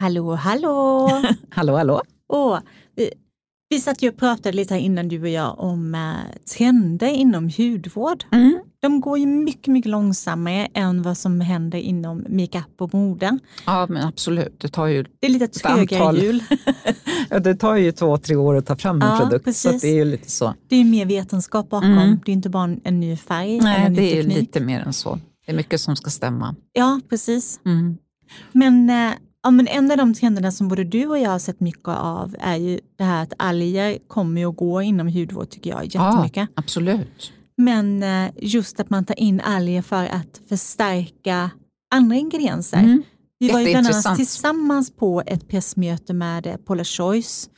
Hallå, hallå! hallå, hallå! Åh, vi, vi satt ju och pratade lite här innan du och jag om äh, trender inom hudvård. Mm. De går ju mycket, mycket långsammare än vad som händer inom makeup och mode. Ja, men absolut. Det tar ju Det är lite trögare hjul. ja, det tar ju två, tre år att ta fram en Ja, produkt. Så precis. det är ju lite så. Det är mer vetenskap bakom. Mm. Det är inte bara en, en ny färg Nej, en ny det är teknik. lite mer än så. Det är mycket som ska stämma. Ja, precis. Mm. Men, eh, ja, men en av de trenderna som både du och jag har sett mycket av är ju det här att alger kommer och går inom hudvård tycker jag jättemycket. Ja, absolut. Men eh, just att man tar in alger för att förstärka andra ingredienser. Mm. Vi var ju bland annat tillsammans på ett pressmöte med eh, Paula Choice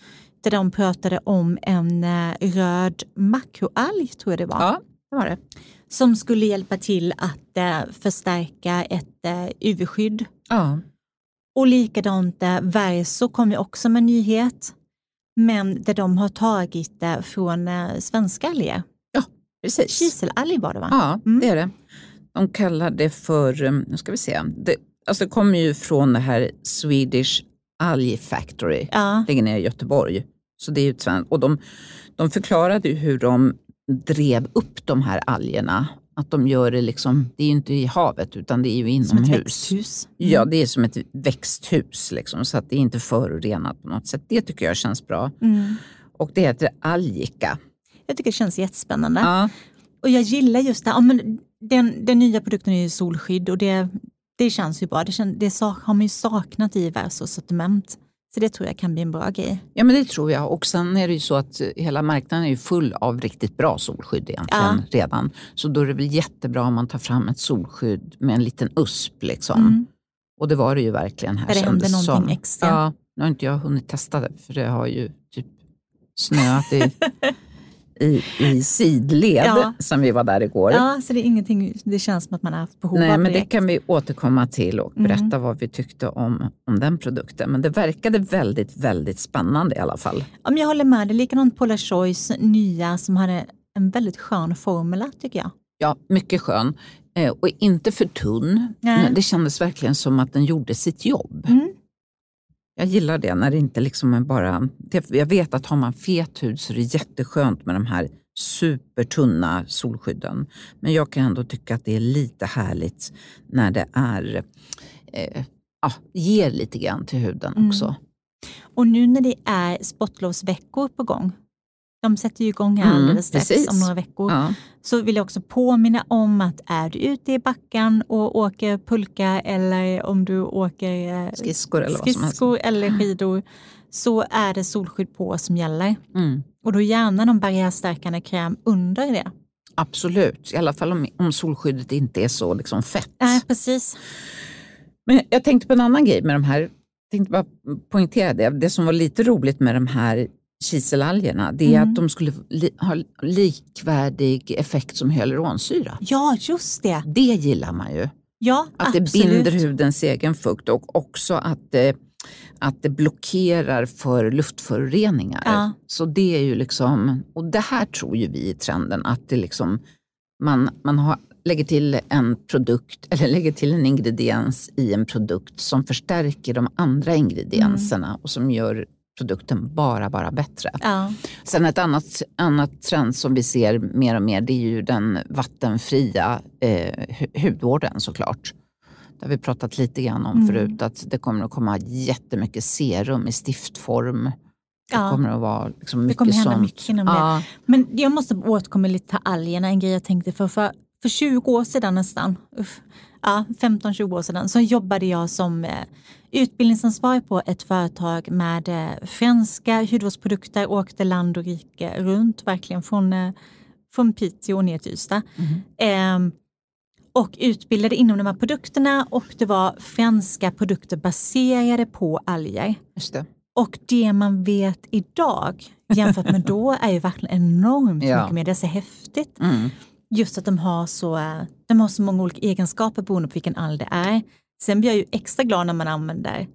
där de pratade om en eh, röd makroalg, tror jag det var, Ja, det var det. som skulle hjälpa till att förstärka ett UV-skydd. Ja. Och likadant eh, Verso kom ju också med nyhet, men där de har tagit det från eh, svenska alger. Precis. Kiselalg var det va? Ja, Mm. det är det. De kallar det för, um, nu ska vi se, det, alltså det kommer ju från det här Swedish Algae Factory, Ja, ligger nere i Göteborg. Så det är ju ett svenskt, och de, de förklarade hur de drev upp de här algerna. Att de gör det liksom, det är ju inte i havet utan det är ju som ett inomhus. växthus. Ja, det är som ett växthus liksom, så att det är inte förorenat på något sätt. Det tycker jag känns bra. Mm. Och det heter algika. Jag tycker det känns jättespännande. Ja, Och jag gillar just det, ja, men den, den nya produkten är ju solskydd och det, det känns ju bra. Det, kän, det sak, har man ju saknat i Versos sortiment. Så det tror jag kan bli en bra grej. Ja men det tror jag och sen är det ju så att hela marknaden är ju full av riktigt bra solskydd egentligen redan. Så då är det väl jättebra om man tar fram ett solskydd med en liten USP liksom. Mm. Och det var det ju verkligen här Där det kändes någonting som. extra. Ja, nu har inte jag hunnit testa det för det har ju typ snöat i, i, i sidled Ja. som vi var där igår. Ja, så det är ingenting, det känns som att man har haft behov Nej, av men det kan vi återkomma till och berätta Mm. vad vi tyckte om, om den produkten. Men det verkade väldigt, väldigt spännande i alla fall. Ja, men jag håller med dig, likadant Paula Choice nya som hade en väldigt skön formula tycker jag. Ja, mycket skön. Eh, och inte för tunn. Nej. Det kändes verkligen som att den gjorde sitt jobb. Mm. Jag gillar det när det inte liksom är bara... Jag vet att har man fet hud så är det jätteskönt med de här supertunna solskydden. Men jag kan ändå tycka att det är lite härligt när det är... Eh, ja, ger lite grann till huden Mm. också. Och nu när det är sportlovsveckor på gång, de sätter ju igång här Mm, alldeles strax precis. om några veckor, Ja. så vill jag också påminna om att är du ute i backen och åker pulka eller om du åker eh, Skridskor eller vad som helst. skridskor eller skidor så är det solskydd på som gäller. Mm. Och då gärna någon barriärstärkande kräm under det. Absolut, i alla fall om, om solskyddet inte är så liksom fett. Nej, precis. Men jag tänkte på en annan grej med de här, jag tänkte bara poängtera det. Det som var lite roligt med de här kiselalgerna, det är Mm. att de skulle li, ha likvärdig effekt som hyaluronsyra. Ja, just det. Det gillar man ju. Ja, Att absolut. det binder hudens egen fukt och också att det, att det blockerar för luftföroreningar. Ja. Så det är ju liksom, och det här tror ju vi i trenden att det liksom, man, man har, lägger till en produkt eller lägger till en ingrediens i en produkt som förstärker de andra ingredienserna Mm. och som gör produkten bara, bara bättre. Ja. Sen ett annat, annat trend som vi ser mer och mer det är ju den vattenfria eh, hu- hudvården såklart. Det har vi pratat lite grann om Mm. förut att det kommer att komma jättemycket serum i stiftform. Det Ja. kommer att vara liksom Det mycket kommer hända sånt. mycket inom det. ja, Men jag måste återkomma lite till algerna, en grej jag tänkte för. För, för 20 år sedan nästan, uff, ja, 15-20 år sedan, så jobbade jag som eh, utbildningsansvarig på ett företag med eh, franska hudvårdsprodukter, åkte land och rike runt, verkligen från, eh, från Piteå ner till Ystad. Ehm, och utbildade inom de här produkterna och det var franska produkter baserade på alger. just det. Och det man vet idag jämfört med då är ju verkligen enormt Ja. mycket mer. Det är så häftigt. Mm. Just att de har, så, eh, de har så många olika egenskaper beroende på vilken alg det är. Sen blir jag ju extra glad när man använder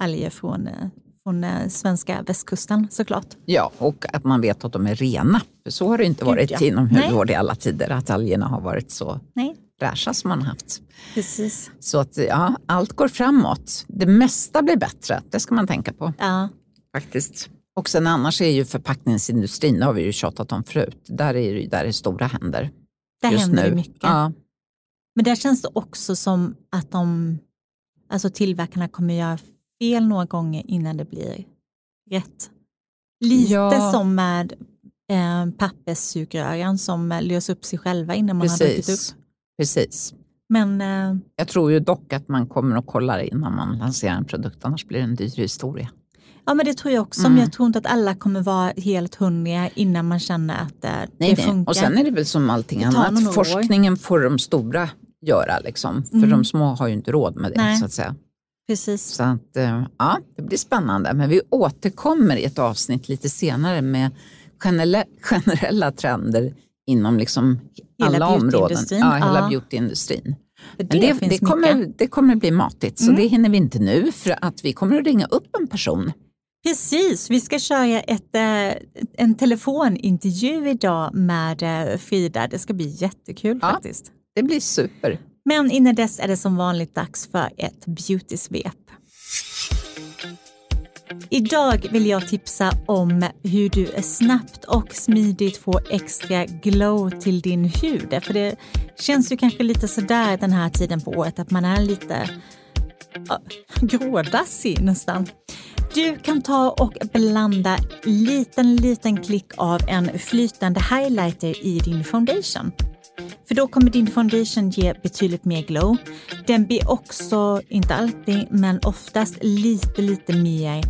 alger från, eh, från eh, svenska västkusten såklart. Ja, och att man vet att de är rena. För så har det inte varit ja. inom hudvård i alla tider, att algerna har varit så Nej, fräscha som man haft. Precis. Så att ja, allt går framåt. Det mesta blir bättre, det ska man tänka på. Ja. Faktiskt. Och sen annars är ju förpackningsindustrin, det har vi ju tjatat om förut, där är det, där är stora händer. Där just händer nu. det mycket. Ja, Men där känns det också som att de, alltså tillverkarna kommer göra fel några gånger innan det blir rätt. Lite Ja. som med eh, papperssugrören som löser upp sig själva innan man har druckit precis. upp. precis. Men eh, Jag tror ju dock att man kommer att kolla det innan man lanserar en produkt, annars blir det en dyr historia. Ja, men det tror jag också. Mm. Men jag tror inte att alla kommer vara helt hungriga innan man känner att det Nej, nej. funkar. Och sen är det väl som allting Det annat, år. forskningen får de stora göra, liksom. för Mm. de små har ju inte råd med det. Nej. så att säga. Precis. Så att, eh, ja, det blir spännande. Men vi återkommer i ett avsnitt lite senare med generella, generella trender inom liksom Hela alla områden. Ja, hela ja. beautyindustrin. Det, finns det, kommer, mycket. det kommer bli matigt, så Mm. det hinner vi inte nu för att vi kommer att ringa upp en person. Precis, vi ska köra ett, eh, en telefonintervju idag med eh, Frida. Det ska bli jättekul Ja. faktiskt. Det blir super. Men innan dess är det som vanligt dags för ett beauty-svep. Idag vill jag tipsa om hur du snabbt och smidigt får extra glow till din hud. För det känns ju kanske lite sådär den här tiden på året att man är lite ja, grådassig nästan. Du kan ta och blanda liten, liten klick av en flytande highlighter i din foundation. För då kommer din foundation ge betydligt mer glow. Den blir också, inte alltid, men oftast lite, lite mer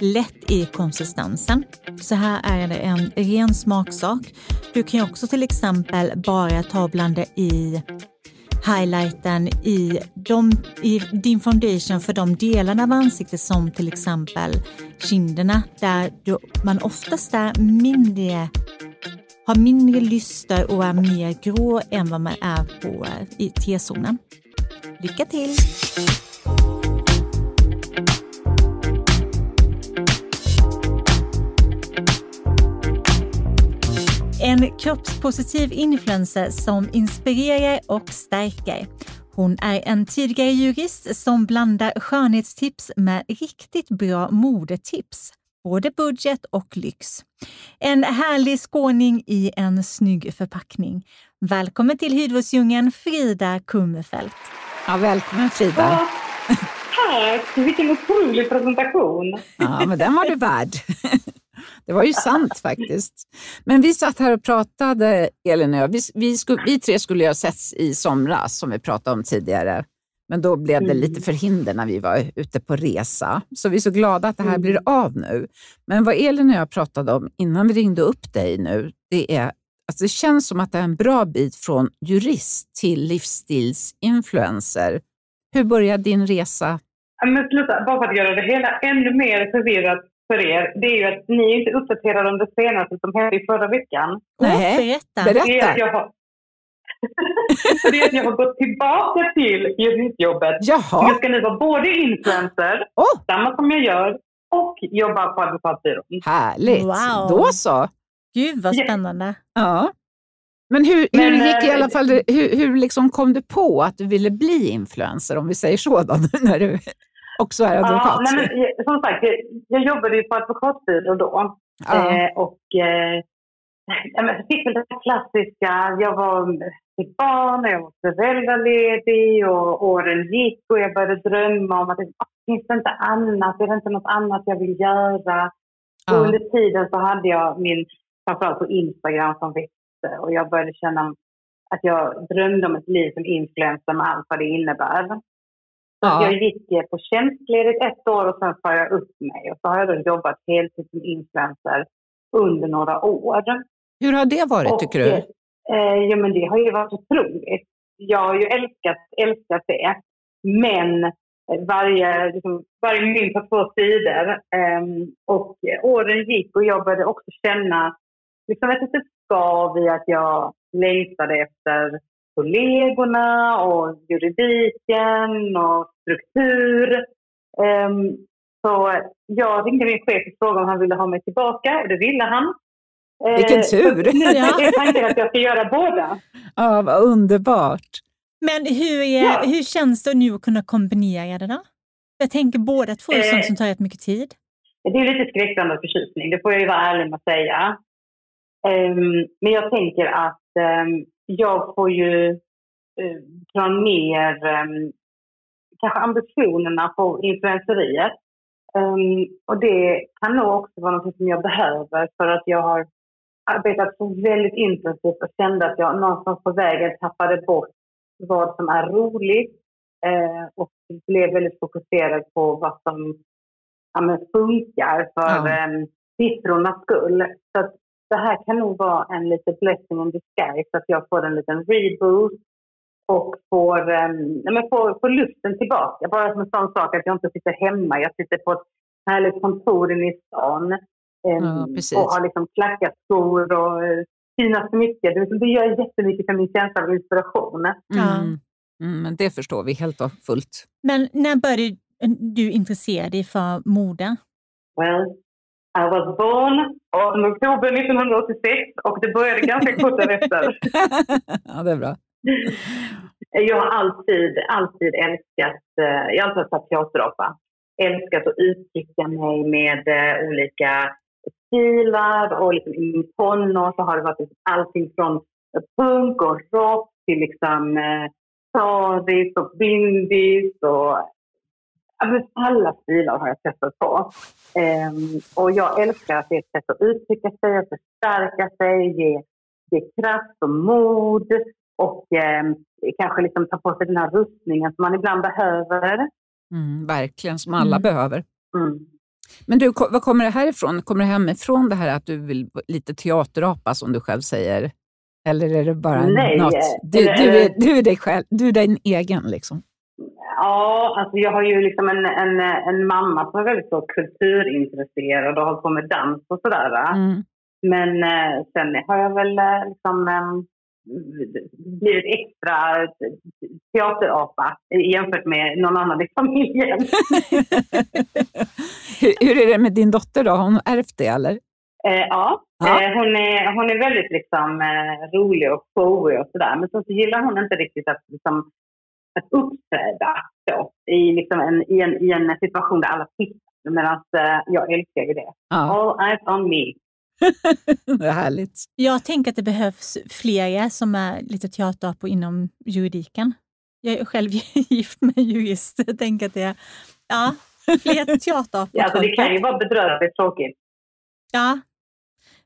lätt i konsistensen. Så här är det en ren smaksak. Du kan ju också till exempel bara ta och blanda i highlighten i, de, i din foundation för de delarna av ansiktet som till exempel kinderna där du, man oftast är mindre har mindre lyster och är mer grå än vad man är på i T-zonen. Lycka till! En kroppspositiv influencer som inspirerar och stärker. Hon är en tidigare jurist som blandar skönhetstips med riktigt bra modetips. Både budget och lyx. En härlig skåning i en snygg förpackning. Välkommen till hudvårdsdjungeln Frida Kummerfelt. Ja, välkommen Frida. Tack! Vilken otrolig presentation. Ja, men den var du värd. Det var ju sant faktiskt. Men vi satt här och pratade, Elin och jag. Vi, vi, skulle, vi tre skulle ju ha setts i somras, som vi pratade om tidigare. Men då blev det Mm. lite förhinder när vi var ute på resa. Så vi är så glada att det här Mm. blir av nu. Men vad Elin och jag pratade om innan vi ringde upp dig nu, det är att det känns som att det är en bra bit från jurist till livsstilsinfluencer. Hur började din resa? Men sluta, bara för att göra det hela ännu mer förvirrat för er. Det är ju att ni är inte uppdaterade om det senaste som hände i förra veckan. Nej, berätta. berätta. Det är att jag har, det är att jag har gått tillbaka till juristjobbet. Jaha, Jag ska nu vara både influencer, Åh. samma som jag gör, och jobba på advokatbyrån. härligt. Wow. Då så. Gud vad spännande. Ja. Men hur, Men, hur gick i eh, alla fall, hur, hur liksom kom du på att du ville bli influencer, om vi säger så då, när du också är advokat? Ja, nej, men, som sagt, jag, jag jobbade ju på advokatbyrå då. Ja. Eh, och eh, jag fick väl det klassiska, jag var ett barn och jag var föräldraledig och åren gick och jag började drömma om att det finns det inte annat, är det inte något annat jag vill göra? Ja. Och under tiden så hade jag min, framförallt på Instagram som växte och jag började känna att jag drömde om ett liv som influencer med allt vad det innebär. Ja. Jag gick eh, på tjänstledigt ett år och sen sa jag upp mig. Och så har jag då jobbat heltid som influencer under några år. Hur har det varit, Och, tycker du? Eh, ja, men det har ju varit otroligt. Jag har ju älskat, älskat det. Men eh, varje, liksom, varje mynt har två sidor. Ehm, och eh, åren gick och jag började också känna liksom ett litet skav i att jag längtade efter kollegorna och juridiken och struktur. Ehm, så jag ringde min chef och frågade om han ville ha mig tillbaka och det ville han. Eh, Vilken tur! så Nu Ja. är tanken att jag ska göra båda. Ja, vad underbart. Men hur, är, Ja. hur känns det nu att kunna kombinera det då? Jag tänker båda två är Eh. sånt som tar rätt mycket tid. Det är lite skräckblandad förtjusning, det får jag ju vara ärlig med att säga. Ehm, men jag tänker att ehm, jag får ju uh, dra ner ehm, kanske ambitionerna på influenceriet. Ehm, och det kan nog också vara något som jag behöver för att jag har arbetat så väldigt intensivt och kände att jag någonstans på vägen tappade bort vad som är roligt eh, och blev väldigt fokuserad på vad som ja, funkar för Ja. ja. siffrornas skull. Så det här kan nog vara en liten blessing in disguise, att jag får en liten reboot och får, um, men får, får lusten tillbaka. Bara som en sån sak att jag inte sitter hemma, jag sitter på ett härligt kontor inne i stan ehm, Ja, och har liksom klackat skor och fina smycken. Det, det gör jättemycket för min känsla av inspiration. Mm. Mm, men det förstår vi helt och fullt. Men när började du intressera dig för mode? Well, I was born on oktober 1986 och det började ganska kort därefter. ja, det är bra. Jag har alltid, alltid älskat, eh, jag har alltid varit. Älskat att uttrycka mig med eh, olika stilar och liksom i tonår så har det varit liksom allting från punk och rock till liksom eh, saris och bindis och alla stilar har jag testat på. Ehm, och jag älskar att det är ett sätt att uttrycka sig och förstärka sig, ge, ge kraft och mod och ehm, kanske liksom ta på sig den här rustningen som man ibland behöver. Mm, verkligen, som alla Mm. behöver. Mm. Men du, var kommer det här ifrån? Kommer det hemifrån det här att du vill lite teaterapa som du själv säger? Eller är det bara Nej, något? eh, Du, du, är, du är dig själv, du är din egen liksom. Ja, alltså jag har ju liksom en, en, en mamma som är väldigt så kulturintresserad och har på med dans och sådär. Mm. Men eh, sen har jag väl eh, liksom eh, blivit extra teaterapa jämfört med någon annan i familjen. hur, hur är det med din dotter då? Har hon ärvt det eller? Eh, ja, Ja. Eh, hon, är, hon är väldigt liksom, eh, rolig och showig och sådär. Men så, så gillar hon inte riktigt att, liksom, att uppträda så, i, liksom en, i, en, i en situation där alla tittar. Medan eh, jag älskar ju det. Ja, All eyes on me. det är härligt. Jag tänker att det behövs flera som är lite teaterapor inom juridiken. Jag är själv gift med en jurist. Jag tänker att det är ja, fler teaterapor. Ja, alltså, det kan ju vara bedrövligt tråkigt. Ja.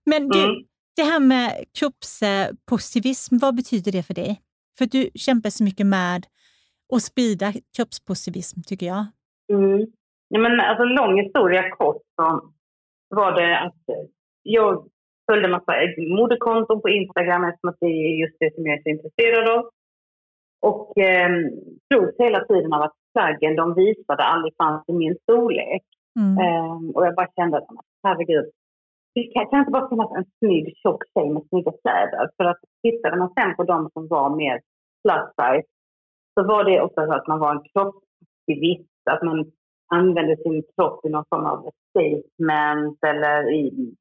Men du, Mm. det här med kroppspositivism, vad betyder det för dig? För du kämpar så mycket med att sprida kroppspositivism, tycker jag. Mm. Ja, men, alltså, lång historia kort så var det att eh, jag följde massa modekonton på Instagram eftersom att det är just det som jag är så intresserad av. Och eh, slogs hela tiden av att plaggen de visade aldrig fanns i min storlek. Mm. Ehm, och jag bara kände att herregud, det kan, kan inte bara finnas en snygg tjock tjej med snygga kläder. För att tittade man sen på de som var mer plus size så var det ofta så att man var en kroppsaktivist, att man använde sin kropp i någon form av statement eller i,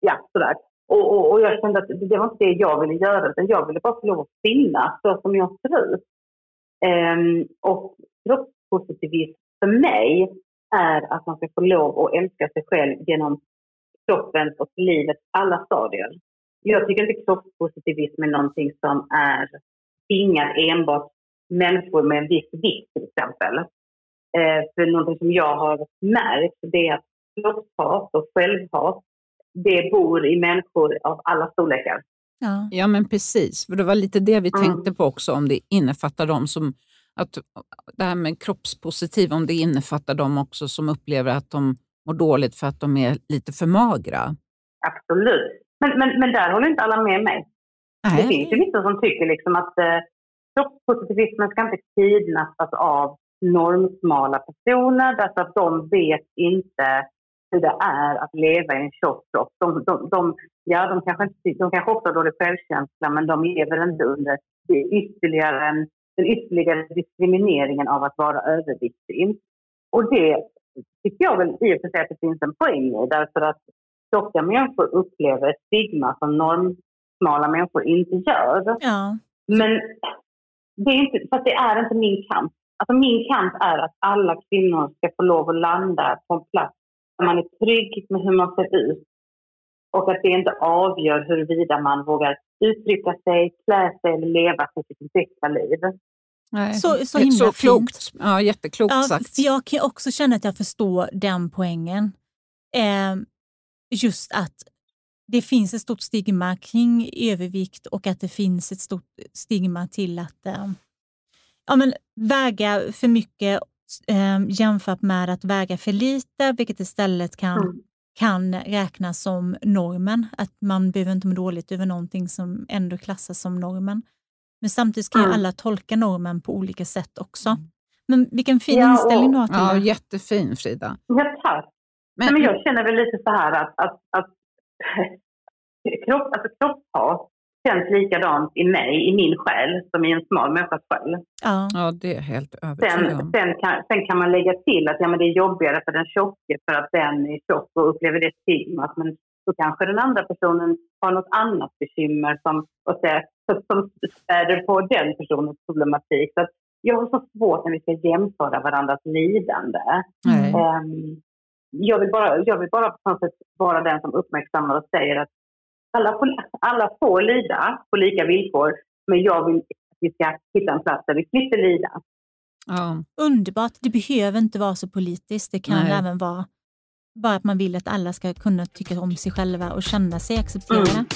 ja sådär. Och, och, och jag kände att det var inte det jag ville göra, utan jag ville bara få lov att finnas så som jag ser ut. Um, och kroppspositivism för mig är att man ska få lov att älska sig själv genom kroppen och livets alla stadier. Jag tycker inte kroppspositivism är någonting som är tvingat enbart människor med en viss vikt till exempel. Eh, för någonting som jag har märkt det är att kroppshat och självhat det bor i människor av alla storlekar. Ja. Ja, men precis. För det var lite det vi Mm. tänkte på också, om det innefattar dem som... Att det här med kroppspositiv, om det innefattar dem också som upplever att de mår dåligt för att de är lite för magra. Absolut. Men, men, men där håller inte alla med mig. Det Nej. finns ju vissa som tycker liksom att eh, kroppspositivismen ska inte kidnappas av normsmala personer därför att de vet inte hur det är att leva i en tjock kropp. De, de, de, ja, de, kanske inte, de kanske också har dålig självkänsla men de lever inte under ytterligare, en- den ytterligare diskrimineringen av att vara överviktig. Och det tycker jag väl i och för sig att det finns en poäng i därför att tjocka människor upplever ett stigma som normsmala människor inte gör. Ja. Men det är inte, för det är inte min kamp. Alltså min kamp är att alla kvinnor ska få lov att landa på en plats där man är trygg med hur man ser ut. Och att det inte avgör huruvida man vågar uttrycka sig, klä sig eller leva för sitt bästa liv. Nej. Så, så himla så. Klokt. Ja, jätteklokt ja, sagt. Jag kan också känna att jag förstår den poängen. Eh, just att det finns ett stort stigma kring övervikt och att det finns ett stort stigma till att eh, ja, men väga för mycket eh, jämfört med att väga för lite, vilket istället kan, mm. kan räknas som normen. Att man behöver inte må dåligt över någonting som ändå klassas som normen. Men samtidigt kan mm. alla tolka normen på olika sätt också. Mm. Men vilken fin ja, inställning du har till ja, det. Jättefin Frida. Ja, tack. Men, men jag känner väl lite så här att, att, att kropp, alltså kroppshat känns likadant i mig, i min själ, som i en smal människas själ. Ja. ja, det är helt övertygad sen, sen, kan, sen kan man lägga till att ja, men det är jobbigare för den tjocke för att den är tjock och upplever det stigmat. Men då kanske den andra personen har något annat bekymmer som, och så, som späder på den personens problematik. Så jag har så svårt när vi ska jämföra varandras lidande. Um, jag, vill bara, jag vill bara på något sätt vara den som uppmärksammar och säger att alla får, alla får lida på lika villkor, men jag vill att vi ska hitta en plats där vi slipper lida. Ja. Underbart. Det behöver inte vara så politiskt. Det kan Nej. även vara bara att man vill att alla ska kunna tycka om sig själva och känna sig accepterade. Mm.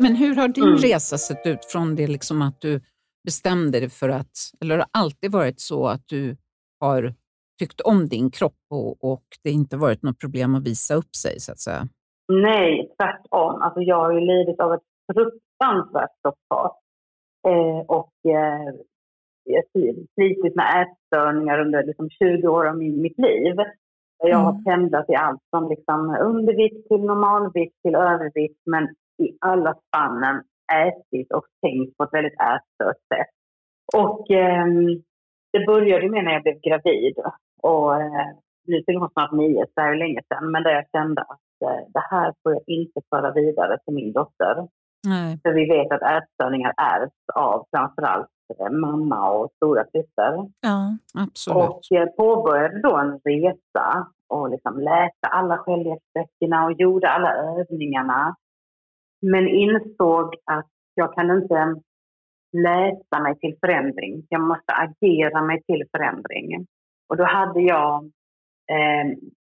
Men hur har din mm. resa sett ut från det liksom att du bestämde dig för att, eller har det alltid varit så att du har tyckt om din kropp och, och det inte varit något problem att visa upp sig så att säga? Nej, tvärtom. Alltså jag har ju lidit av ett fruktansvärt kroppshat. Eh, och eh, jag slitit med ätstörningar under liksom 20 år av min, mitt liv. Jag har mm. pendlat i allt från liksom undervikt till normalvikt till övervikt men i alla spannen ätit och tänkt på ett väldigt ätstört sätt. Och eh, det började med när jag blev gravid. Och eh, nu fyller hon snart nio, så det här är länge sedan. Men där jag kände att eh, det här får jag inte föra vidare till min dotter. Nej. För vi vet att ätstörningar ärvs av framförallt eh, mamma och stora syster. Ja, absolut. Och eh, påbörjade då en resa och liksom läste alla självhjälpsböckerna och gjorde alla övningarna. Men insåg att jag kan inte läsa mig till förändring. Jag måste agera mig till förändring. Och då hade jag, eh,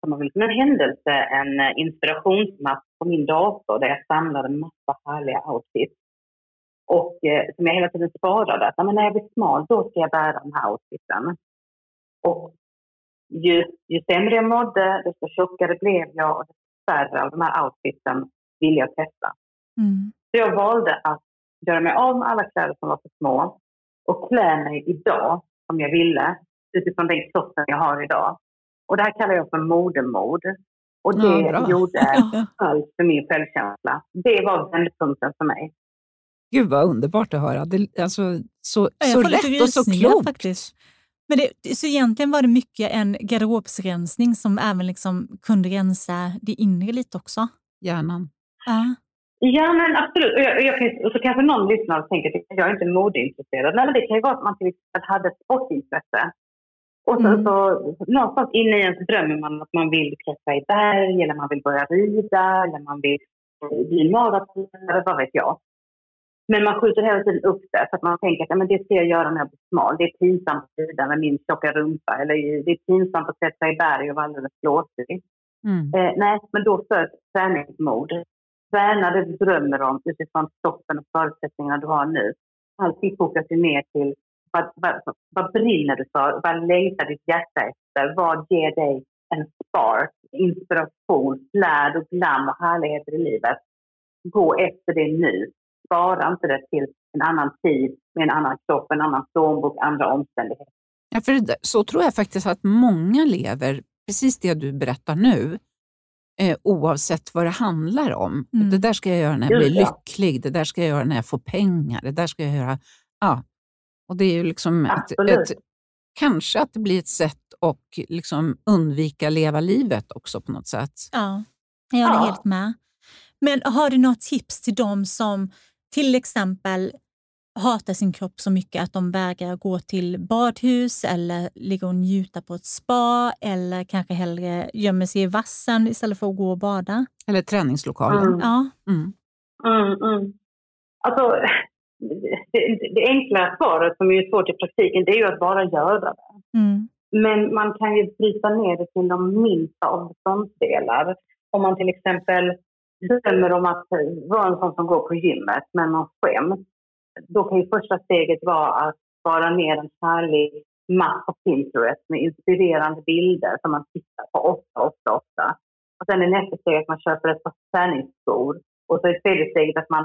som en händelse, en inspirationsmapp på min dator där jag samlade en massa härliga outfits. Och eh, som jag hela tiden sparade. Att när jag blir smal, då ska jag bära den här outfiten. Och ju, ju sämre jag mådde, desto tjockare blev jag och desto färre av de här outfiten ville jag testa. Mm. Så jag valde att göra mig av med alla kläder som var för små och klä mig idag som jag ville utifrån den kroppen jag har idag. Och det här kallar jag för modemod. Och det ja, gjorde allt för min självkänsla. Det var vändpunkten för mig. Gud vad underbart att höra. Det, alltså, så så rätt och så klokt. Faktiskt. Men det, så egentligen var det mycket en garderobsrensning som även liksom kunde rensa det inre lite också? Hjärnan. Ja. Ja, men absolut. Och, jag, jag, och så kanske någon lyssnar och tänker att jag är inte modeintresserad. Nej, men det kan ju vara att man till exempel hade ett sportintresse. Och så, mm. så någonstans inne i ens drömmer man att man vill klättra i berg, eller man vill börja rida, eller man vill bli maratonare, vad vet jag. Men man skjuter hela tiden upp det för att man tänker att ja, men det ska jag göra när jag blir smal. Det är pinsamt att rida med min tjocka rumpa eller det är pinsamt att klättra i berg och vara alldeles blåsig. Mm. Eh, nej, men då föds träningsmod träna det du drömmer om utifrån stoppen och förutsättningarna du har nu. Alltid fokusera ner till vad, vad, vad brinner du för? Vad längtar ditt hjärta efter? Vad ger dig en spark, inspiration, flärd och glam och härligheter i livet? Gå efter det nu. Spara inte det till en annan tid med en annan kropp, en annan plånbok, andra omständigheter. Ja, för så tror jag faktiskt att många lever, precis det du berättar nu, eh, oavsett vad det handlar om. Mm. Det där ska jag göra när jag blir lycklig, det där ska jag göra när jag får pengar, det där ska jag göra... Ja. Och det är ju liksom ett, ett, kanske att det blir ett sätt att liksom undvika leva livet också på något sätt. Ja, jag håller ja. helt med. Men har du något tips till dem som till exempel hatar sin kropp så mycket att de vägrar gå till badhus eller ligga och njuta på ett spa eller kanske hellre gömmer sig i vassen istället för att gå och bada? Eller träningslokalen. Mm. Ja. Mm. Mm, mm. Alltså, det, det enkla svaret som är svårt i praktiken det är ju att bara göra det. Mm. Men man kan ju bryta ner det till de minsta av beståndsdelar. Om man till exempel drömmer om att vara en sån som går på gymmet men man skäms. Då kan ju första steget vara att spara ner en härlig mapp på Pinterest med inspirerande bilder som man tittar på ofta, ofta, ofta. Och sen är nästa steg att man köper ett par träningsskor. Och så är tredje steget att man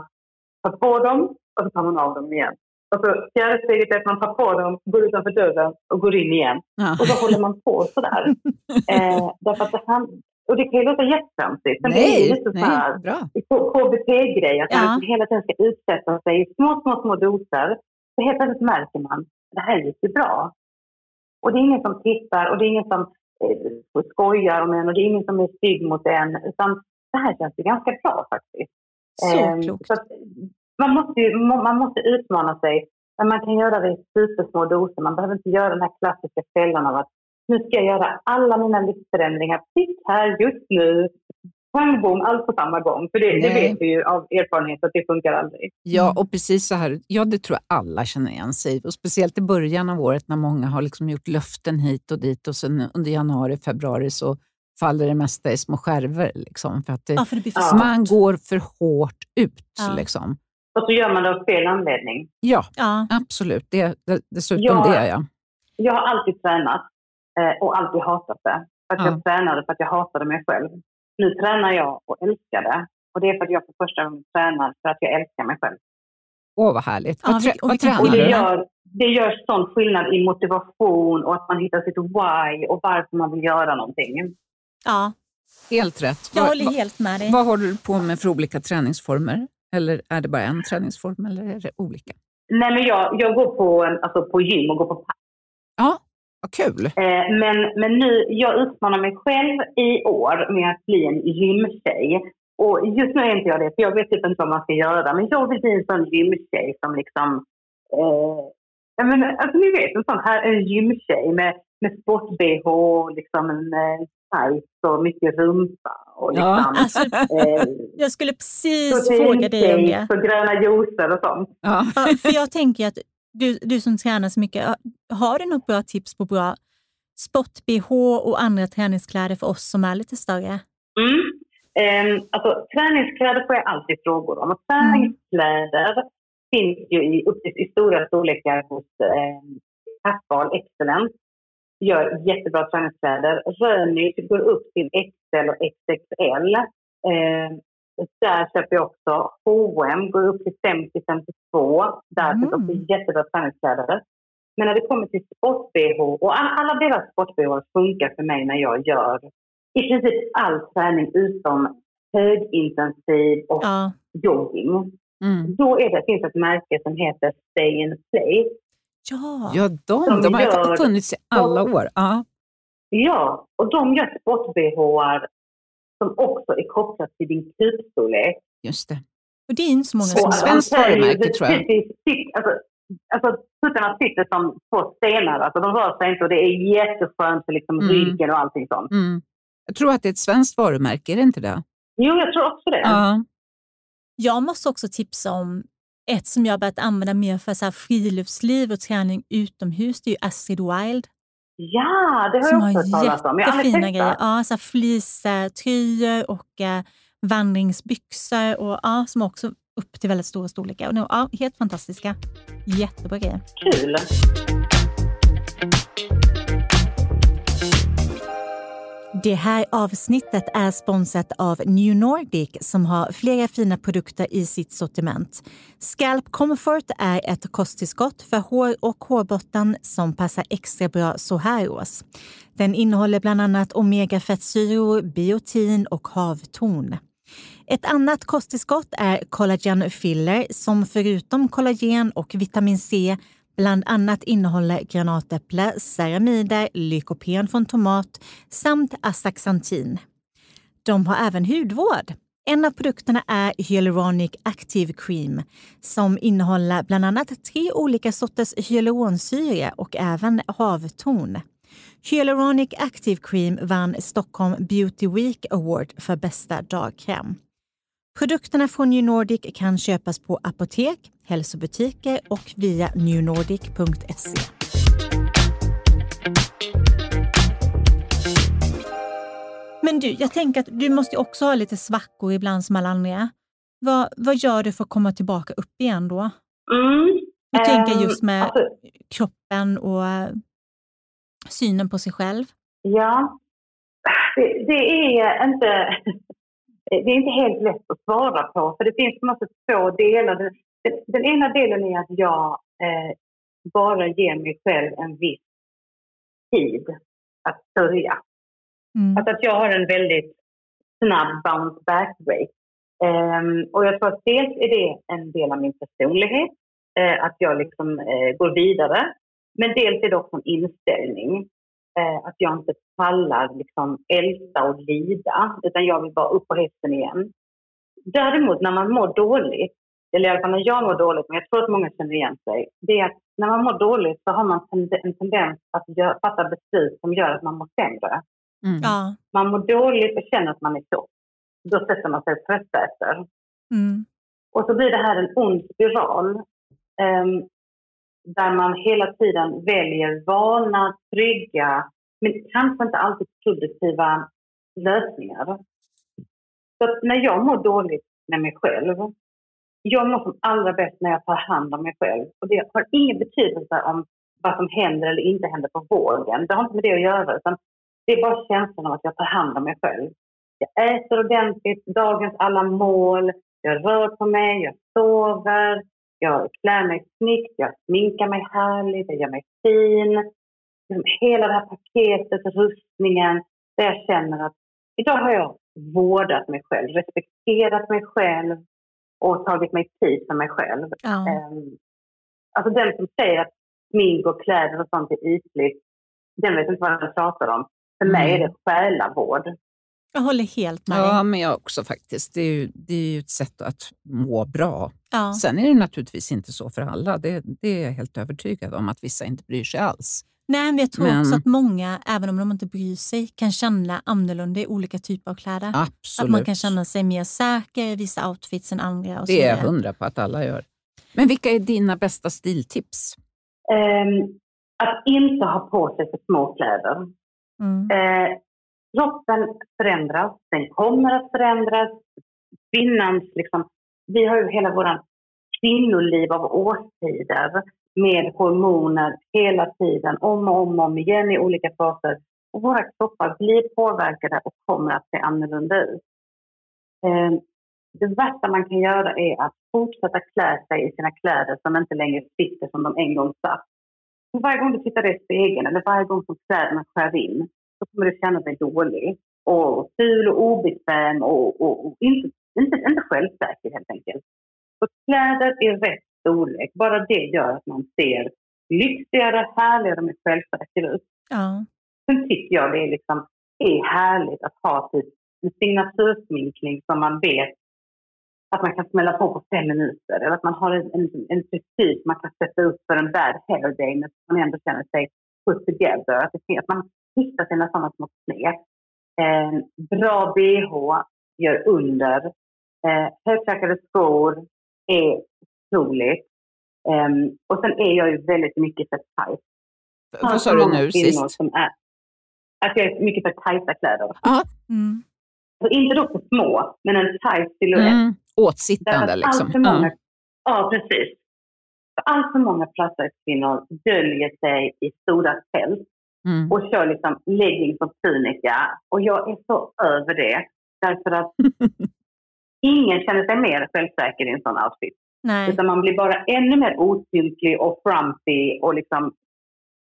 tar på dem och så tar man av dem igen. Och så fjärde steget är att man tar på dem, går utanför dörren och går in igen. Ja. Och så håller man på sådär. eh, därför att det, och det kan ju låta jättetramsigt, men det är ju Nej, lite så här nej. KBT-grej, att man Ja. liksom hela tiden ska utsätta sig i små, små, små doser. Så helt plötsligt märker man det här gick ju bra. Och det är ingen som tittar och det är ingen som eh, skojar om en och det är ingen som är stygg mot en. Utan det här känns ju ganska bra faktiskt. Så Ehm, klokt. så man, måste ju, man måste utmana sig. Men man kan göra det i supersmå doser. Man behöver inte göra den här klassiska fällan av att nu ska jag göra alla mina livsförändringar prick här just nu. Pang bom, allt på samma gång. För det, det vet vi ju av erfarenhet att det funkar aldrig. Ja, och precis så här. Ja, det tror jag alla känner igen sig. Och Speciellt i början av året när många har liksom gjort löften hit och dit och sen under januari, februari så faller det mesta i små skärvor. Liksom, för att det, Ja, för det blir för. Man går för hårt ut. Ja. Liksom. Och så gör man det av fel anledning. Ja, Ja. absolut. Det, det, dessutom Ja. det, ja. Jag har alltid tränat eh, och alltid hatat det. För att Ja. jag tränade för att jag hatade mig själv. Nu tränar jag och älskar det. Och det är för att jag för första gången tränar för att jag älskar mig själv. Åh, vad härligt. Ja, vad, trä, vi- och tränar Och det du? gör, det gör sån skillnad i motivation och att man hittar sitt why och varför man vill göra någonting. ja, Helt rätt. jag Vad- håller helt med dig. Vad håller du på med för olika träningsformer? Eller är det bara en träningsform eller är det olika? Nej, men jag, jag går på, en- alltså på gym och går på pass. Ja, vad kul. Eh, men, men nu, jag utmanar mig själv i år med att bli en gymtjej. Och just nu är inte jag det, för jag vet typ inte vad man ska göra. Men jag vill bli en sån gymtjej som liksom... Eh, jag menar, alltså ni vet, en sån här en gymtjej med, med sport-bh och liksom en eh, tights och mycket rumpa. Och Ja. liksom, Alltså, eh, jag skulle precis fråga dig om det. och gröna juicer och sånt. Ja. Ja, för jag tänker att du, du som tränar så mycket, har du något bra tips på bra sport-bh och andra träningskläder för oss som är lite större? Mm. Eh, alltså, träningskläder får jag alltid frågor om. Och träningskläder finns ju i, upp i stora storlekar hos eh, Kappahl Excellence. Gör jättebra träningskläder. Rönnyt går upp till XL och XXL. Eh, där köper jag också H&M går upp till 50-52. Där Mm. finns också jättebra träningskläder. Men när det kommer till sport-bh, och all- alla delar sport-bh funkar för mig när jag gör i princip all träning utom högintensiv och Ja, jogging. Mm. Då är det, finns ett märke som heter Stay in Play. ja. ja, de, Som de har gör- funnits i alla år. Ja. Ja, och de gör sport-bh som också är kopplat till din kupstorlek. Just det. och det är inte så många Så- som har. svenskt varumärke, tror jag. Alltså, alltså tuttarna sitter som två stenar. Alltså, de rör sig inte och det är jätteskönt för liksom Mm. ryggen och allting sånt. Mm. Jag tror att det är ett svenskt varumärke, är det inte det? Jo, jag tror också det. Ja. Jag måste också tipsa om ett som jag börjat använda mer för så här friluftsliv och träning utomhus. Det är ju Astrid Wild. Ja, det har som jag också hört talas om. Jag har aldrig testat. grejer. Ja, så fleecetröjor och eh, vandringsbyxor och, ja, som också upp till väldigt stora storlekar. Och, nu- ja, helt fantastiska. Jättebra grejer. Kul. Det här avsnittet är sponsrat av New Nordic som har flera fina produkter i sitt sortiment. Scalp Comfort är ett kosttillskott för hår och hårbotten som passar extra bra så här års. Den innehåller bland annat omega-fettsyror, biotin och havtorn. Ett annat kosttillskott är Collagen Filler som förutom kollagen och vitamin C bland annat innehåller granatäpple, ceramider, lykopen från tomat samt astaxantin. De har även hudvård. En av produkterna är Hyaluronic Active Cream som innehåller bland annat tre olika sorters hyaluronsyra och även havtorn. Hyaluronic Active Cream vann Stockholm Beauty Week Award för bästa dagkräm. Produkterna från New Nordic kan köpas på apotek, hälsobutiker och via newnordic.se. Men du, jag tänker att du måste också ha lite svackor ibland som alla andra. Vad, vad gör du för att komma tillbaka upp igen då? Mm. Jag tänker just med alltså, kroppen och eh, synen på sig själv. Ja, det, det, är inte, det är inte helt lätt att svara på. För det finns på något sätt två delar. Den, den ena delen är att jag eh, bara ger mig själv en viss tid att sörja. Mm. Alltså att jag har en väldigt snabb bounce back rate. Um, och jag tror att dels är det en del av min personlighet, uh, att jag liksom uh, går vidare. Men dels är det också en inställning, att jag inte pallar liksom älta och lida, utan jag vill bara upp på hästen igen. Däremot när man mår dåligt, eller i alla fall när jag mår dåligt, men jag tror att många känner igen sig, det är att när man mår dåligt så har man en tendens att gör, fatta beslut som gör att man mår sämre. Mm. Ja. Man mår dåligt och känner att man är så. Då sätter man sig och tröstäter. Mm. Och så blir det här en ond spiral um, där man hela tiden väljer vana, trygga, men kanske inte alltid produktiva lösningar. Så att när jag mår dåligt med mig själv, jag mår som allra bäst när jag tar hand om mig själv. Och det har ingen betydelse om vad som händer eller inte händer på vågen. Det har inte med det att göra. Utan det är bara känslan av att jag tar hand om mig själv. Jag äter ordentligt, dagens alla mål, jag rör på mig, jag sover, jag klär mig snyggt, jag sminkar mig härligt, jag gör mig fin. Hela det här paketet, rustningen, där jag känner att idag har jag vårdat mig själv, respekterat mig själv och tagit mig tid för mig själv. Ja. Um, alltså den som säger att smink och kläder och sånt är ytligt, den vet inte vad den pratar om. För mig är det själavård. Jag håller helt med Ja, dig. men jag också faktiskt. Det är, ju, det är ju ett sätt att må bra. Ja. Sen är det naturligtvis inte så för alla. Det, det är jag helt övertygad om, att vissa inte bryr sig alls. Nej, men jag tror Men- också att många, även om de inte bryr sig, kan känna annorlunda i olika typer av kläder. Absolut. Att man kan känna sig mer säker i vissa outfits än andra. Och det är jag hundra på att alla gör. Men vilka är dina bästa stiltips? Ehm, att inte ha på sig för små kläder. Mm. Eh, kroppen förändras, den kommer att förändras. Kvinnans, liksom, vi har ju hela vårt kvinnoliv av årstider med hormoner hela tiden, om och om, och om igen i olika faser. Och våra kroppar blir påverkade och kommer att se annorlunda ut. Ehm, det värsta man kan göra är att fortsätta klä sig i sina kläder som inte längre sitter som de en gång satt. Varje gång du tittar i spegeln eller varje gång som kläderna skär in så kommer du känna dig dålig och ful och obekväm och, och, och inte, inte, inte självsäker helt enkelt. Så kläder i rätt storlek, bara det gör att man ser lyxigare, härligare och mer självsäker ut. Ja. Sen tycker jag det är, liksom, är härligt att ha typ en signatursminkning som man vet att man kan smälla på på fem minuter. Eller att man har en, en, en frisyr man kan sätta upp för en bad hair day men man ändå känner sig put together. Att, det, att man hittar sina sådana små knep. Eh, bra bh gör under. Eh, högklackade skor är otroligt. Eh, och sen är jag ju väldigt mycket för tight. Vad sa du nu sist? Som är, att jag är mycket för tajta kläder. Mm. Så inte då för små, men en tight silhuett. Mm. Åtsittande liksom. många, Ja. ja. precis. För allt för många kvinnor döljer sig i stora tält Mm. och kör liksom leggings och tunika. Och jag är så över det. Därför att ingen känner sig mer självsäker i en sån outfit. Nej. Utan man blir bara ännu mer otymplig och frumpy och liksom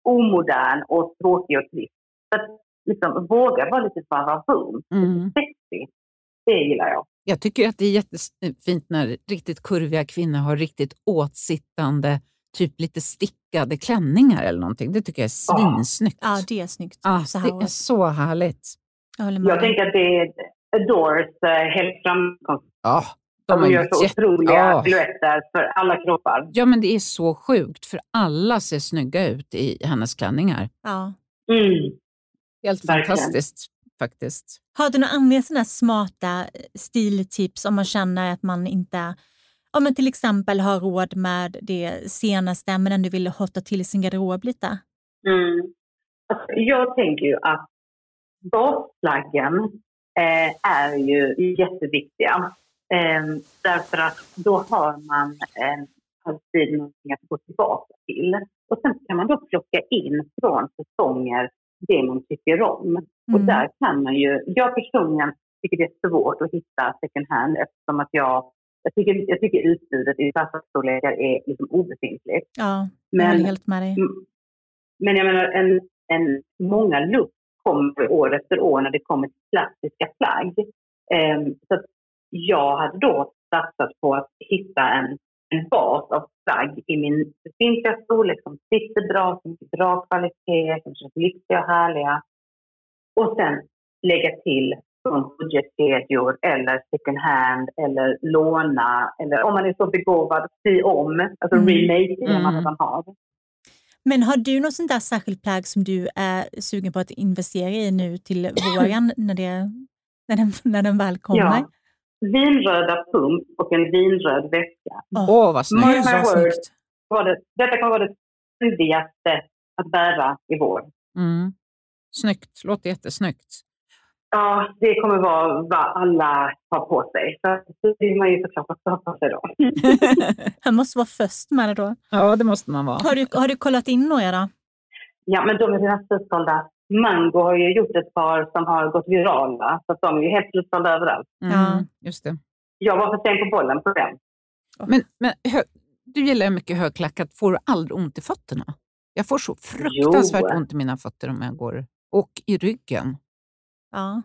omodern och tråkig och trist. Så att liksom, våga vara lite varvum. Mm. Sexy. Det gillar jag. Jag tycker att det är jättefint när riktigt kurviga kvinnor har riktigt åtsittande, typ lite stickade klänningar eller någonting. Det tycker jag är svinsnyggt. Ja, det är snyggt. Ah, så det är så härligt. Jag med. Jag tänker att det är, Adores eh, helt framkonst. Ja, De, är gör så jätte- otroliga Ja. silhuetter för alla kroppar. Ja, men det är så sjukt för alla ser snygga ut i hennes klänningar. Ja. Mm. Helt Verkligen. fantastiskt faktiskt. Har du några andra sådana här smarta stiltips om man känner att man inte om man till exempel har råd med det senaste men ändå vill hotta till sin garderob lite? Mm. Alltså, jag tänker ju att basplaggen eh, är ju jätteviktiga. Eh, därför att då har man eh, alltid någonting att gå tillbaka till. Och sen kan man då plocka in från säsonger det man tycker om. Och Mm. där kan man ju, jag personligen tycker det är svårt att hitta second hand eftersom att jag, jag tycker, jag tycker utbudet i fasta storlekar är liksom obefintligt. Ja, jag Men håller helt med dig. Mm. Men jag menar, en, en, många look kommer år efter år när det kommer till klassiska plagg. Ehm, så jag hade då satsat på att hitta en, en bas av plagg i min befintliga storlek som sitter bra, som är bra kvalitet, som känns lyxiga och härliga. Och sen lägga till från budgetkedjor eller second hand eller låna eller om man är så begåvad, sy om, alltså Mm. remake det man Mm. redan har. Men har du något sånt där särskilt plagg som du är sugen på att investera i nu till våren när, det, när, den, när den väl kommer? Ja. Vinröda pump och en vinröd väska. Åh, Åh, vad snyggt. My word. snyggt. Var det, detta kommer vara det trendigaste att bära i vår. Mm. Snyggt, låter jättesnyggt. Ja, det kommer vara vad alla har på sig. Så det vill man ju såklart också ha på sig då. Han måste vara först med det då. Ja, det måste man vara. Har du, har du kollat in några? Ja, men de är redan slutsålda. Mango har ju gjort ett par som har gått virala, så att de är ju helt slutsålda överallt. Mm, Ja. Just det. Jag var för sen på bollen på den. Men, men hö, du gillar ju mycket högklackat. Får du aldrig ont i fötterna? Jag får så fruktansvärt Jo. ont i mina fötter om jag går. Och i ryggen. Ja.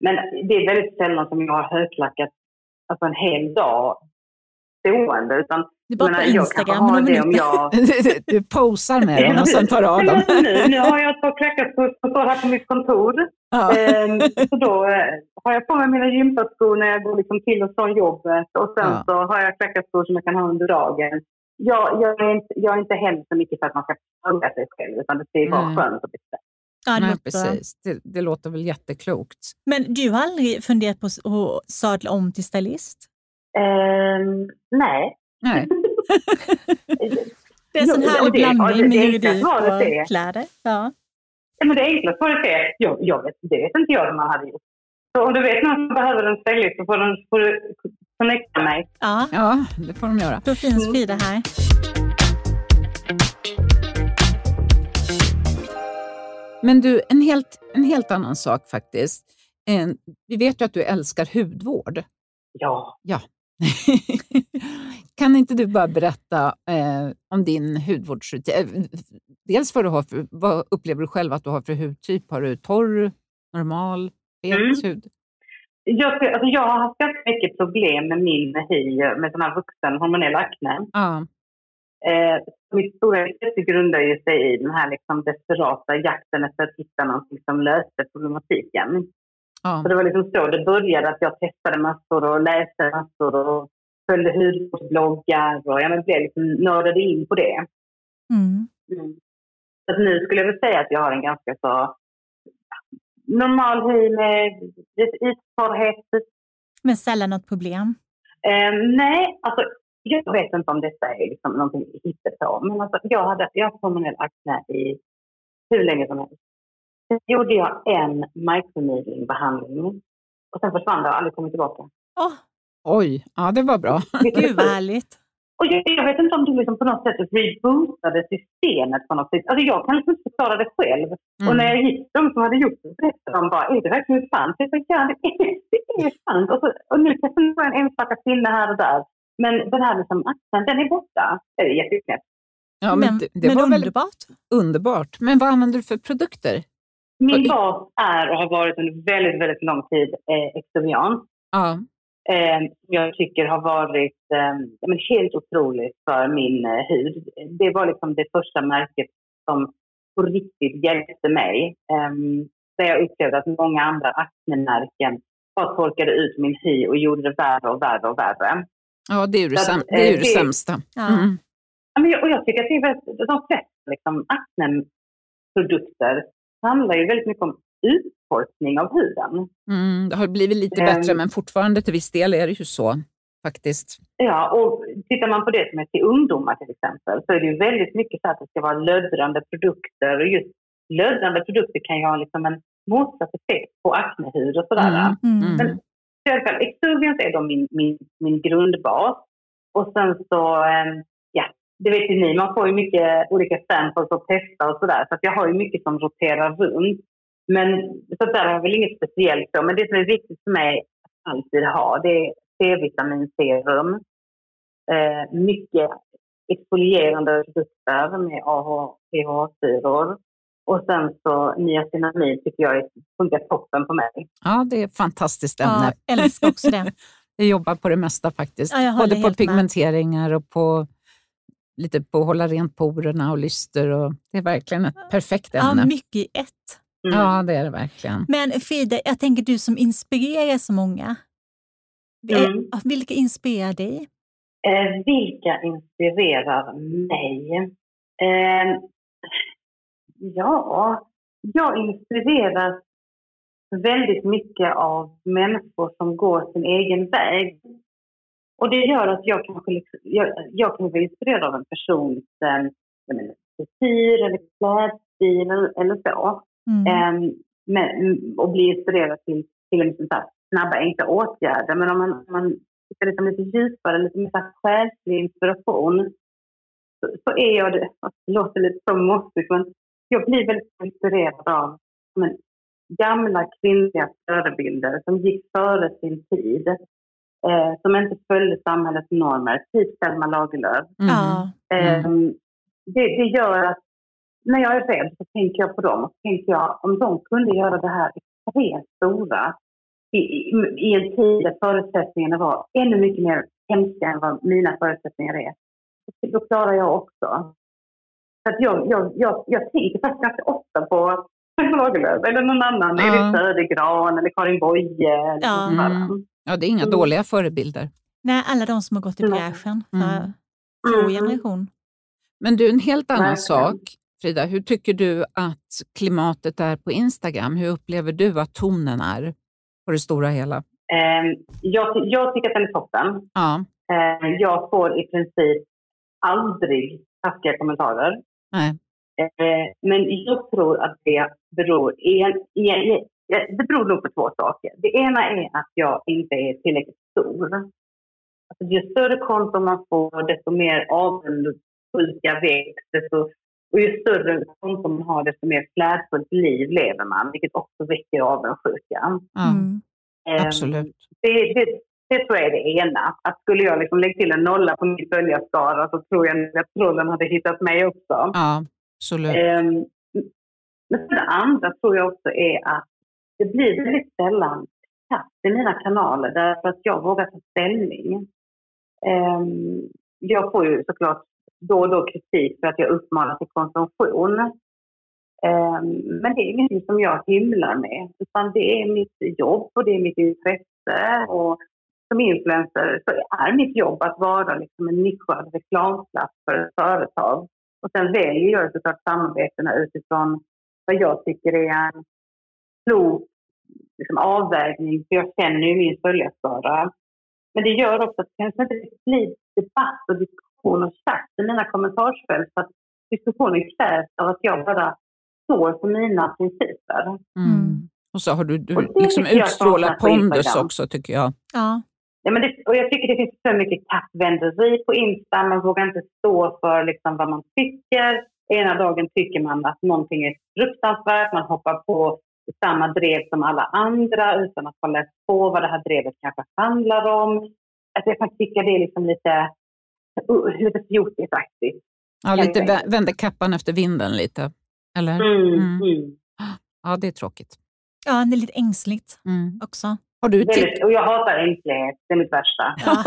Men det är väldigt sällan som jag har högklackat alltså en hel dag stående. Utan, Det är bara jag på menar, jag Instagram, några det om jag... du posar med dem och sen tar av dem. Nu, nu har jag ett par klackar som står här på mitt kontor. Ja. Ehm, så då eh, har jag på mig mina gympaskor när jag går liksom till och från jobbet. Och sen Ja. så har jag klackarskor som jag kan ha under dagen. Jag, jag, är inte, jag är inte heller så mycket för att man ska följa sig själv. Utan det ju vara Nej. skönt och bekvämt. Ja, det Nej, precis. Det, det låter väl jätteklokt. Men du har aldrig funderat på att sadla om till stylist? Ehm, nej. Nej. Det är en sån härlig och det- blandning det- med juridik och kläder. Ja. Ja, Men det enklaste svaret är, jag, jag vet, det vet inte jag hur man hade gjort. Så om du vet någon som behöver en stylist så får, den, får du connecta mig. ja, Ja, det får de göra. då finns Mm. Frida här. Men du, en helt, en helt annan sak faktiskt. Vi vet ju att du älskar hudvård. Ja. Ja. kan inte du bara berätta eh, om din hudvårdsrutin? Eh, Dels vad du har för, vad upplever du själv att du har för hudtyp? Har du torr, normal, het Mm. hud? Jag, alltså jag har haft ganska mycket problem med min hy, med sån här vuxen hormonell akne. Ja. Eh, mitt stora intresse grundar ju sig i den här liksom desperata jakten efter att hitta någonting som löste problematiken. ja. Så det var liksom så det började, att jag testade massor och läste massor och följde hudvårdsbloggar och jag blev liksom nördade in på det. Mm. Mm. Så nu skulle jag väl säga att jag har en ganska så normal hy med yttorrhet. Men sällan något problem. Eh, nej, alltså jag vet inte om detta är liksom någonting hittepå. Men alltså, jag, hade, jag hormonell akne i hur länge som helst. Sen gjorde jag en microneedling-behandling. Och sen försvann det och aldrig kommit tillbaka. Åh, Oj, ja det var bra. gud vad härligt. Och jag, jag vet inte om du liksom på något sätt rebootade systemet på något sätt. Alltså jag kan liksom inte förklara det själv. Mm. Och när jag gick de som hade gjort det berättade de bara, är det verkligen sant? Jag sa, ja det är, det är sant. Och, så, och nu kanske det var en enstaka pinne här och där. Men den här liksom axeln, den är borta. Det är jätteknäppt. Ja, men det, det men var underbart. underbart. Men vad använder du för produkter? Min bas är och har varit under väldigt, väldigt lång tid eh, Extovian. Ja, eh, jag tycker har varit eh, men helt otroligt för min eh, hud. Det var liksom det första märket som på riktigt hjälpte mig. Eh, där jag upplevde att många andra aknemärken bara torkade ut min hy och gjorde det värre och värre och värre. Ja, det är ju säm- att, det, är eh, det sämsta. Ja. Mm. Ja, men jag, och jag tycker att det är väldigt, de flesta liksom, akneprodukter handlar ju väldigt mycket om uttorkning av huden. Mm. Det har blivit lite Ehm. bättre, men fortfarande till viss del är det ju så faktiskt. Ja, och tittar man på det som är till ungdomar till exempel så är det ju väldigt mycket så att det ska vara löddrande produkter och just löddrande produkter kan ju ha liksom en motsatt effekt på aknehud och sådär. Mm. Mm. Men i alla fall, Exuvians är då min, min, min grundbas. Och sen så, ehm, ja, det vet ju ni, man får ju mycket olika samples att testa och sådär. Så att jag har ju mycket som roterar runt. Men så där har jag väl inget speciellt då. Men det som är viktigt för mig att alltid ha, det är C-vitaminserum. Eh, mycket exfolierande produkter med AHA-syror. Och sen så niacinamid tycker jag funkar toppen på mig. Ja, det är ett fantastiskt ämne. Ja, älskar också det. Jag jobbar på det mesta faktiskt. Ja, jag Både på helt med. pigmenteringar och på lite på att hålla rent porerna och lyster. Och det är verkligen ett perfekt Ja, ämne. mycket i ett. Mm. Ja, det är det verkligen. Men Frida, jag tänker du som inspirerar så många. Mm. Vilka inspirerar dig? Eh, vilka inspirerar mig? Eh, ja, jag inspireras väldigt mycket av människor som går sin egen väg. Och det gör att jag kanske liksom, jag, jag kan bli inspirerad av en persons menar, frisyr eller klädstil eller, så. Mm. Ehm, men, och bli inspirerad till, till sån här snabba, enkla åtgärder. Men om man, om man tittar liksom lite djupare, lite mer så själslig inspiration så, så är jag det, det låter lite så mossigt, men jag blir väldigt inspirerad av men, gamla kvinnliga förebilder som gick före sin tid. Eh, som inte följde samhällets normer, typ Selma Lagerlöf. Mm. Ehm, det, det gör att när jag är rädd så tänker jag på dem och tänker jag om de kunde göra det här extremt stora i, i, i en tid där förutsättningarna var ännu mycket mer hemska än vad mina förutsättningar är. Då klarar jag också. Så att jag, jag, jag, jag tänker faktiskt ganska ofta på Lagerlöf eller någon annan, Ja. Edith Södergran eller Karin Boye. Eller Ja. Mm. Ja, det är inga Mm. dåliga förebilder. Nej, alla de som har gått i Mm. bräschen för Mm. vår Mm. generation. Men du, en helt annan Verkligen. sak. Frida, hur tycker du att klimatet är på Instagram? Hur upplever du att tonen är på det stora hela? Ehm, jag, jag tycker att den är toppen. Ja, Eh, jag får i princip aldrig taskiga kommentarer. Nej. Eh, men jag tror att det beror, en, en, en, det beror nog på två saker. Det ena är att jag inte är tillräckligt stor. Alltså, ju större konton man får, desto mer avundsjuka väcks. Desto, och ju större konton man har, desto mer flärdfullt liv lever man, vilket också väcker avundsjuka. Ja, Mm. Eh, Absolut. det, det, det tror jag är det ena. Att skulle jag liksom lägga till en nolla på min följarskara så tror jag att trollen hade hittat mig också. Ja, absolut. Ehm, men det andra tror jag också är att det blir väldigt sällan kast i mina kanaler därför att jag vågar ta ställning. Ehm, jag får ju såklart då och då kritik för att jag uppmanar till konsumtion. Ehm, men det är ingenting som jag hymlar med utan det är mitt jobb och det är mitt intresse. Och som influencer så är mitt jobb att vara liksom en nischad reklamplats för ett företag. Och sen väljer jag såklart samarbetena utifrån vad jag tycker är en klok liksom, avvägning. För jag känner ju min följarskara. Men det gör också att det kanske inte blir debatt och diskussion och chatt i mina kommentarsfält. För att diskussionen krävs av att jag bara står för mina principer. Mm. Och så har du, du liksom på pondus också tycker jag. Ja. Ja, men det, och jag tycker det finns för mycket kattvänderi på Insta. Man vågar inte stå för liksom vad man tycker. Ena dagen tycker man att någonting är fruktansvärt. Man hoppar på samma drev som alla andra utan att ha läst på vad det här drevet kanske handlar om. Alltså jag kan tycka det är liksom lite, uh, lite fjortisaktigt. Ja, Kan lite jag vä- vände kappan efter vinden lite. Eller? Mm, Mm. mm. Ja, det är tråkigt. ja, det är lite ängsligt Mm. också. Har du titt- Väldigt, och jag hatar ängslighet, det är mitt värsta. Ja.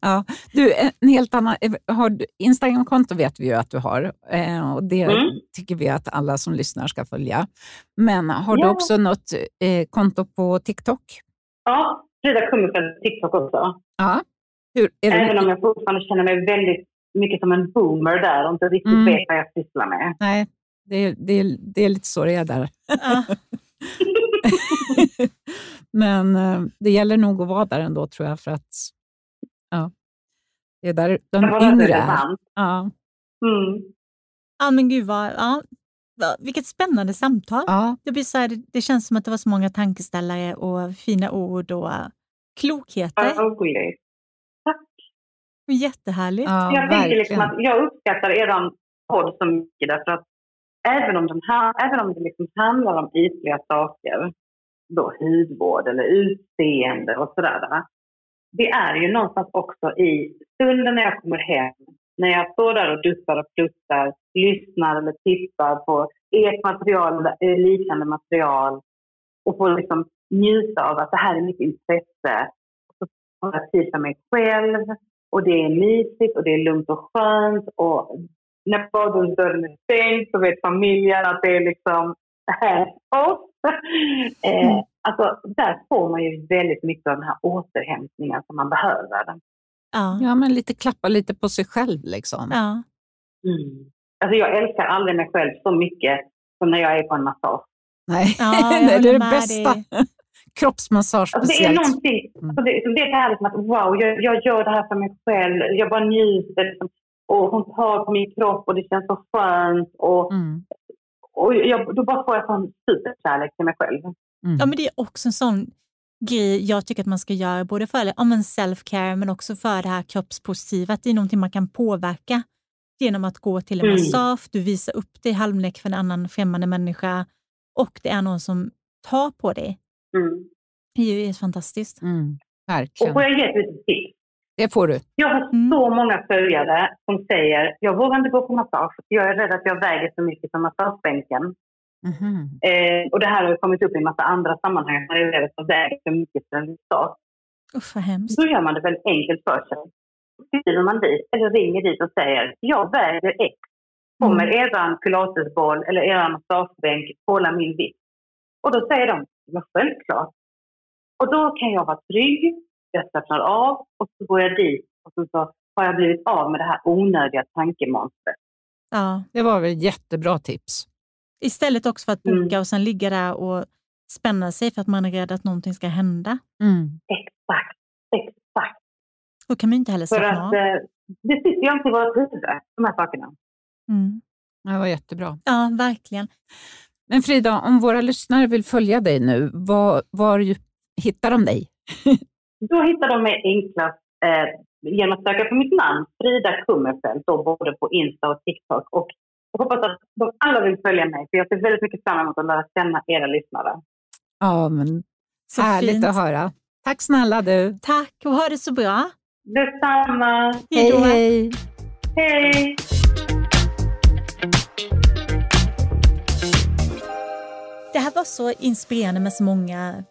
ja, du, en helt annan, eh, har du, Instagramkonto vet vi ju att du har eh, och det Mm. tycker vi att alla som lyssnar ska följa. Men har du Ja. också något eh, konto på TikTok? Ja, Frida på TikTok också. Ja. Hur, är Även det, om jag fortfarande känner mig väldigt mycket som en boomer där och inte riktigt Mm. vet vad jag sysslar med. Nej, det, är- det, är- det är lite så det är där. Ja. Men eh, det gäller nog att vara där ändå tror jag för att ja, det är där de yngre är. relevant. Ja, Mm. ja, men gud vad, ja, vilket spännande samtal. ja, Det, blir så här, det, känns som att det var så många tankeställare och fina ord och klokheter. Vad roligt. Jättehärligt. ja jag tänker liksom att jag uppskattar er podd så mycket därför att även om, den här, även om det liksom handlar om ytliga saker, då hudvård eller utseende och sådär. Det är ju någonstans också i stunden när jag kommer hem, när jag står där och duttar och pluttar, lyssnar eller tittar på ert material eller eh, liknande material och får liksom njuta av att det här är mitt intresse. Så får jag tid för mig själv och det är mysigt och det är lugnt och skönt och när badrumsdörren är stängd så vet familjen att det är liksom hands-off. eh, alltså, där får man ju väldigt mycket av den här återhämtningen som man behöver. Ja. Ja, men lite klappa lite på sig själv liksom. Ja. Mm. Alltså, jag älskar aldrig mig själv så mycket som när jag är på en massage. Nej, Ja, Nej, det är det bästa. Kroppsmassage Alltså, det är speciellt. någonting, Mm. alltså, det, det är det här liksom att wow, jag, jag gör det här för mig själv. Jag bara njuter. Liksom. Och hon tar på min kropp och det känns så skönt. Och, Mm. Och jag, då bara får jag sån superkärlek till mig själv. Mm. ja, men det är också en sån grej jag tycker att man ska göra, både för ja, men self-care men också för det här kroppspositiva. Att det är någonting man kan påverka genom att gå till en Mm. massage, du visar upp dig halvnäck för en annan främmande människa och det är någon som tar på dig. Mm. Det är ju fantastiskt. Mm. Och Verkligen. får jag ge ett litet tips? Det får du. Jag har Mm. så många följare som säger jag vågar inte gå på massage. Jag är rädd att jag väger för mycket för massagebänken. Mhm. Eh, och det här har kommit upp i en massa andra sammanhang. Jag är rädd att väger för mycket för en sak. Usch vad hemskt. Då gör man det väldigt enkelt för sig. Skriver man dit, eller ringer dit och säger jag väger X. Kommer Mm. eran pilatesboll eller eran massagebänk hålla min vikt? Och då säger de, ja självklart. Och då kan jag vara trygg, jag slappnar av och så går jag dit och så, så har jag blivit av med det här onödiga tankemonstret. Ja. Det var väl ett jättebra tips. Istället också för att boka Mm. och sen ligga där och spänna sig för att man är rädd att någonting ska hända. Mm. Exakt, exakt. Då kan man ju inte heller För slappna att av. eh, det sitter ju inte i vårt huvud, de här sakerna. Mm. Det var jättebra. Ja, verkligen. Men Frida, om våra lyssnare vill följa dig nu, var, var ju- hittar de dig? Då hittar de mig enklast eh, genom att söka på mitt namn, Frida Kummerfeldt, då, både på Insta och TikTok. Och jag hoppas att de alla vill följa mig, för jag ser väldigt mycket fram emot att lära känna era lyssnare. Ja, men Så härligt fint. att höra. Tack snälla du. Tack och ha det så bra. Detsamma! Hej då. hej. Hej! Det här var så inspirerande med så många,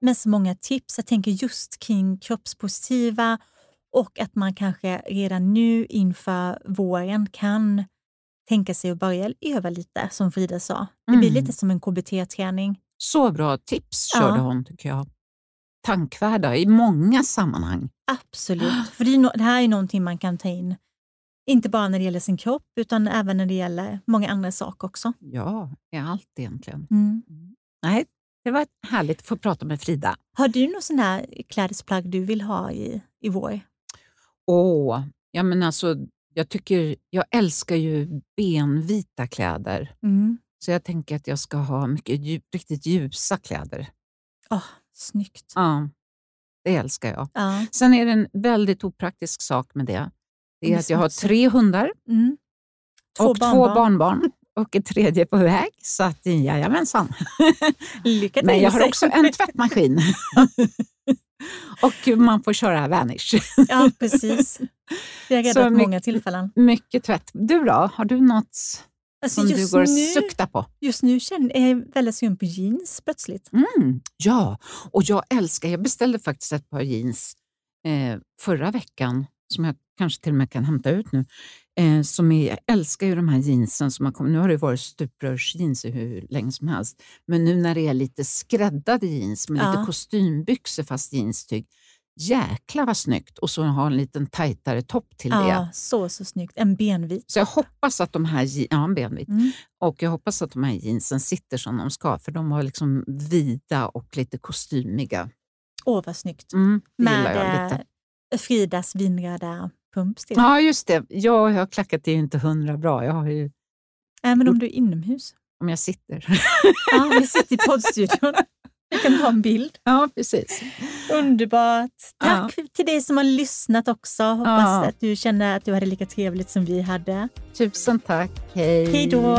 med så många tips. Jag tänker just kring kroppspositiva och att man kanske redan nu inför våren kan tänka sig att börja öva lite, som Frida sa. Det blir Mm. lite som en KBT-träning. Så bra tips Ja. körde hon tycker jag. Tankvärda i många sammanhang. Absolut. För det, är no- det här är någonting man kan ta in, inte bara när det gäller sin kropp, utan även när det gäller många andra saker också. Ja, i allt egentligen. Mm. Nej, det var härligt att få prata med Frida. Har du någon sån här klädesplagg du vill ha i, i vår? Åh, ja men alltså, jag, tycker, jag älskar ju benvita kläder. Mm. Så jag tänker att jag ska ha mycket dju- riktigt ljusa kläder. Oh, snyggt. Ja, det älskar jag. Ja. Sen är det en väldigt opraktisk sak med det. Det är Det är att jag har tre hundar Mm. och två barnbarn och ett tredje på väg. Så att jajamensan. Lycka till. Men jag har också en tvättmaskin. och man får köra Vanish. Ja, precis. Det har räddat många tillfällen. Mycket tvätt. Du då? Har du något? Alltså, som du går och nu- suktar på. Just nu känner är jag väldigt sugen på jeans plötsligt. Mm, ja, och jag älskar, jag beställde faktiskt ett par jeans eh, förra veckan som jag kanske till och med kan hämta ut nu. Eh, som är, jag älskar ju de här jeansen som har kommit. Nu har det varit stuprörsjeans i hur länge som helst. Men nu när det är lite skräddade jeans med Ja. lite kostymbyxor fast jeanstyg. Jäklar vad snyggt! Och så ha en liten tajtare topp till det. Ja, så, så snyggt. En benvit. Så jag hoppas att de här, ja, en benvit. Mm. Och jag hoppas att de här jeansen sitter som de ska för de var liksom vida och lite kostymiga. Åh, vad snyggt. Mm, det Med eh, Fridas vinröda pumps till. Ja, just det. Jag har klackat är ju inte hundra bra. Jag har ju, Äh, men om du är inomhus. om jag sitter. Ja, vi sitter i poddstudion. Vi kan ta en bild. ja, precis. Underbart. Tack till dig som har lyssnat också. Hoppas Ja. att du känner att du hade lika trevligt som vi hade. Tusen tack. Hej. Hej då!